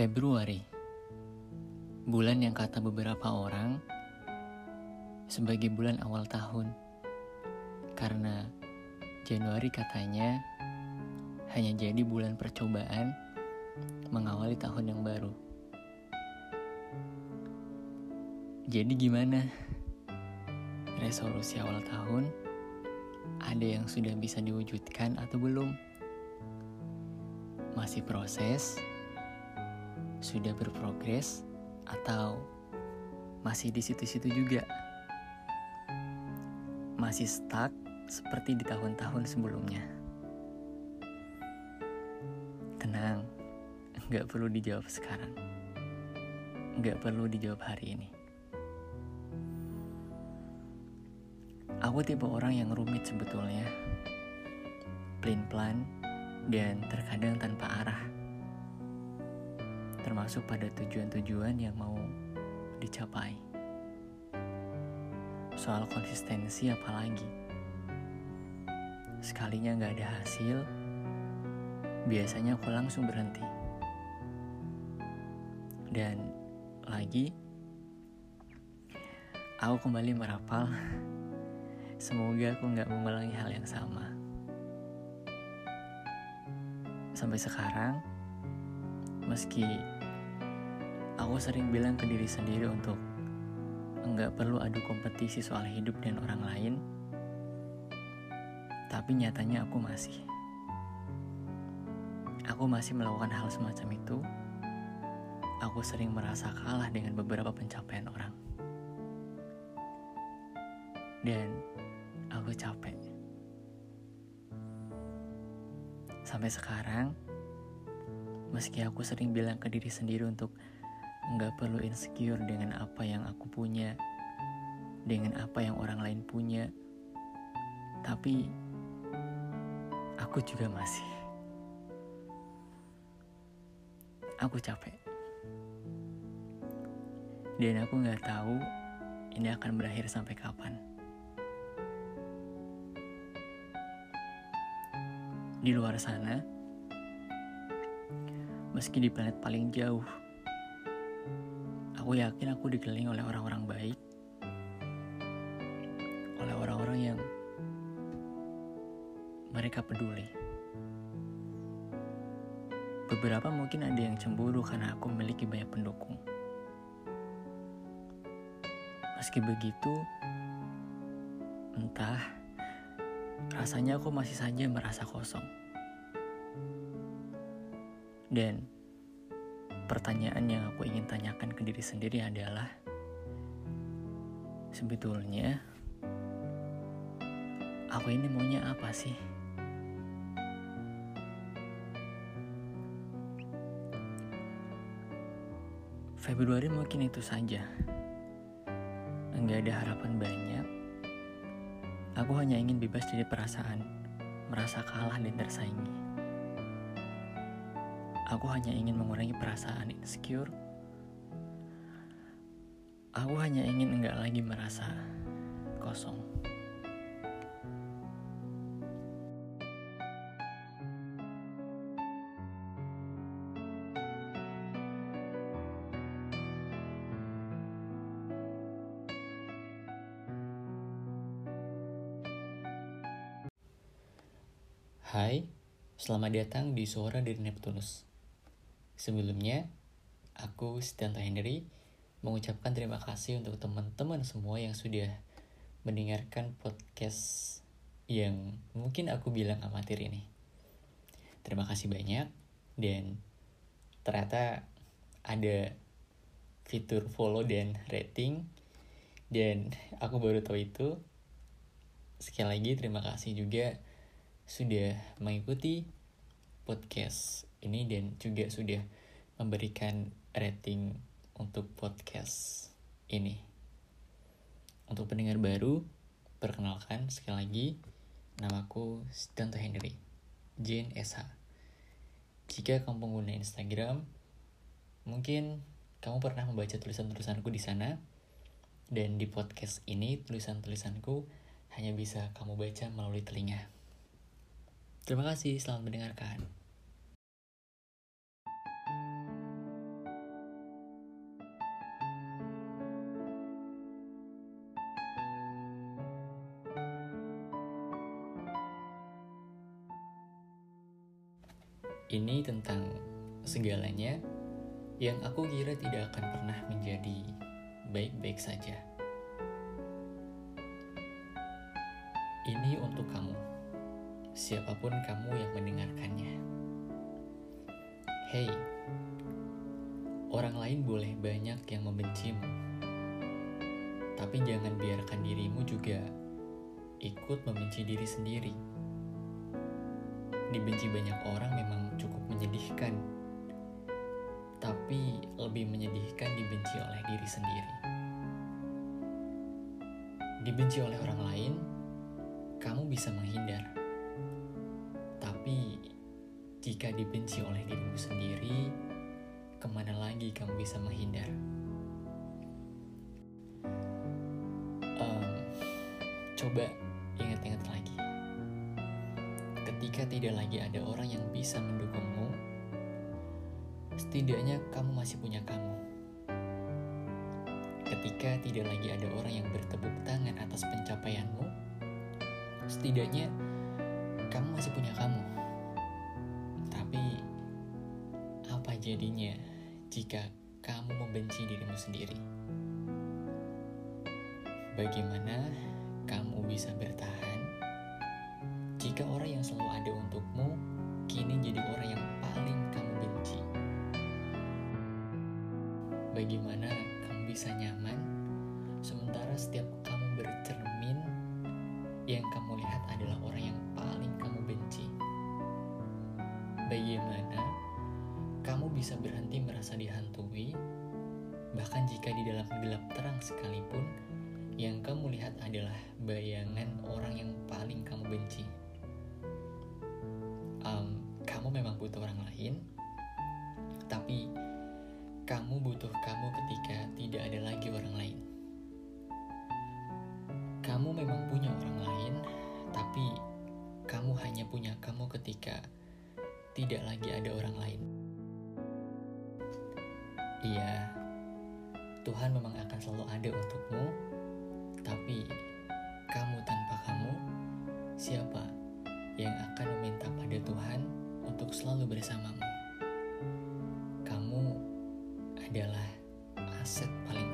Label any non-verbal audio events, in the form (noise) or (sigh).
Februari Bulan yang kata beberapa orang sebagai bulan awal tahun Karena Januari katanya hanya jadi bulan percobaan mengawali tahun yang baru Jadi gimana? Resolusi awal tahun ada yang sudah bisa diwujudkan atau belum? Masih proses? Sudah berprogres atau masih di situ-situ juga? Masih stuck seperti di tahun-tahun sebelumnya? Tenang, nggak perlu dijawab sekarang. Nggak perlu dijawab hari ini. Aku tipe orang yang rumit sebetulnya. Plan-plan dan terkadang tanpa arah termasuk pada tujuan-tujuan yang mau dicapai. Soal konsistensi apalagi. Sekalinya gak ada hasil, biasanya aku langsung berhenti. Dan lagi, aku kembali merapal. (laughs) Semoga aku gak mengulangi hal yang sama. Sampai sekarang, meski aku sering bilang ke diri sendiri untuk enggak perlu adu kompetisi soal hidup dan orang lain, tapi nyatanya aku masih. Aku masih melakukan hal semacam itu. Aku sering merasa kalah dengan beberapa pencapaian orang. Dan aku capek. Sampai sekarang, meski aku sering bilang ke diri sendiri untuk nggak perlu insecure dengan apa yang aku punya, dengan apa yang orang lain punya. Tapi aku juga masih. Aku capek. Dan aku nggak tahu ini akan berakhir sampai kapan. Di luar sana, meski di planet paling jauh, Aku yakin aku dikelilingi oleh orang-orang baik, oleh orang-orang yang mereka peduli. Beberapa mungkin ada yang cemburu karena aku memiliki banyak pendukung. Meski begitu, entah rasanya aku masih saja merasa kosong. Dan pertanyaan yang aku ingin tanyakan ke diri sendiri adalah sebetulnya aku ini maunya apa sih? Februari mungkin itu saja. Enggak ada harapan banyak. Aku hanya ingin bebas dari perasaan, merasa kalah dan tersaingi. Aku hanya ingin mengurangi perasaan insecure. Aku hanya ingin enggak lagi merasa kosong. Hai, selamat datang di Suara dari Neptunus. Sebelumnya, aku Stanley Henry mengucapkan terima kasih untuk teman-teman semua yang sudah mendengarkan podcast yang mungkin aku bilang amatir ini. Terima kasih banyak dan ternyata ada fitur follow dan rating dan aku baru tahu itu. Sekali lagi terima kasih juga sudah mengikuti podcast ini dan juga sudah memberikan rating untuk podcast ini. Untuk pendengar baru, perkenalkan sekali lagi, namaku Stanto Henry, Jane SH. Jika kamu pengguna Instagram, mungkin kamu pernah membaca tulisan-tulisanku di sana, dan di podcast ini tulisan-tulisanku hanya bisa kamu baca melalui telinga. Terima kasih, selamat mendengarkan. Ini tentang segalanya yang aku kira tidak akan pernah menjadi baik-baik saja. Ini untuk kamu, siapa pun kamu yang mendengarkannya. Hey, orang lain boleh banyak yang membencimu, tapi jangan biarkan dirimu juga ikut membenci diri sendiri. Dibenci banyak orang memang cukup menyedihkan, tapi lebih menyedihkan dibenci oleh diri sendiri. Dibenci oleh orang lain, kamu bisa menghindar. Tapi jika dibenci oleh dirimu sendiri, ke mana lagi kamu bisa menghindar? Coba ingat-ingat lagi. Ketika tidak lagi ada orang yang bisa mendukungmu, setidaknya kamu masih punya kamu. Ketika tidak lagi ada orang yang bertepuk tangan atas pencapaianmu, setidaknya kamu masih punya kamu. Tapi apa jadinya jika kamu membenci dirimu sendiri? Bagaimana kamu bisa bertahan jika orang yang selalu ada untukmu kini jadi orang yang paling kamu benci? Bagaimana kamu bisa nyaman sementara setiap kamu bercermin yang kamu lihat adalah orang yang paling kamu benci? Bagaimana kamu bisa berhenti merasa dihantui, bahkan jika di dalam gelap terang sekalipun, yang kamu lihat adalah bayangan orang yang paling kamu benci. Memang butuh orang lain, tapi kamu butuh kamu ketika tidak ada lagi orang lain. Kamu memang punya orang lain, tapi kamu hanya punya kamu ketika tidak lagi ada orang lain. Iya, Tuhan memang akan selalu ada untukmu, tapi kamu tanpa kamu, siapa bersamamu? Kamu adalah aset paling.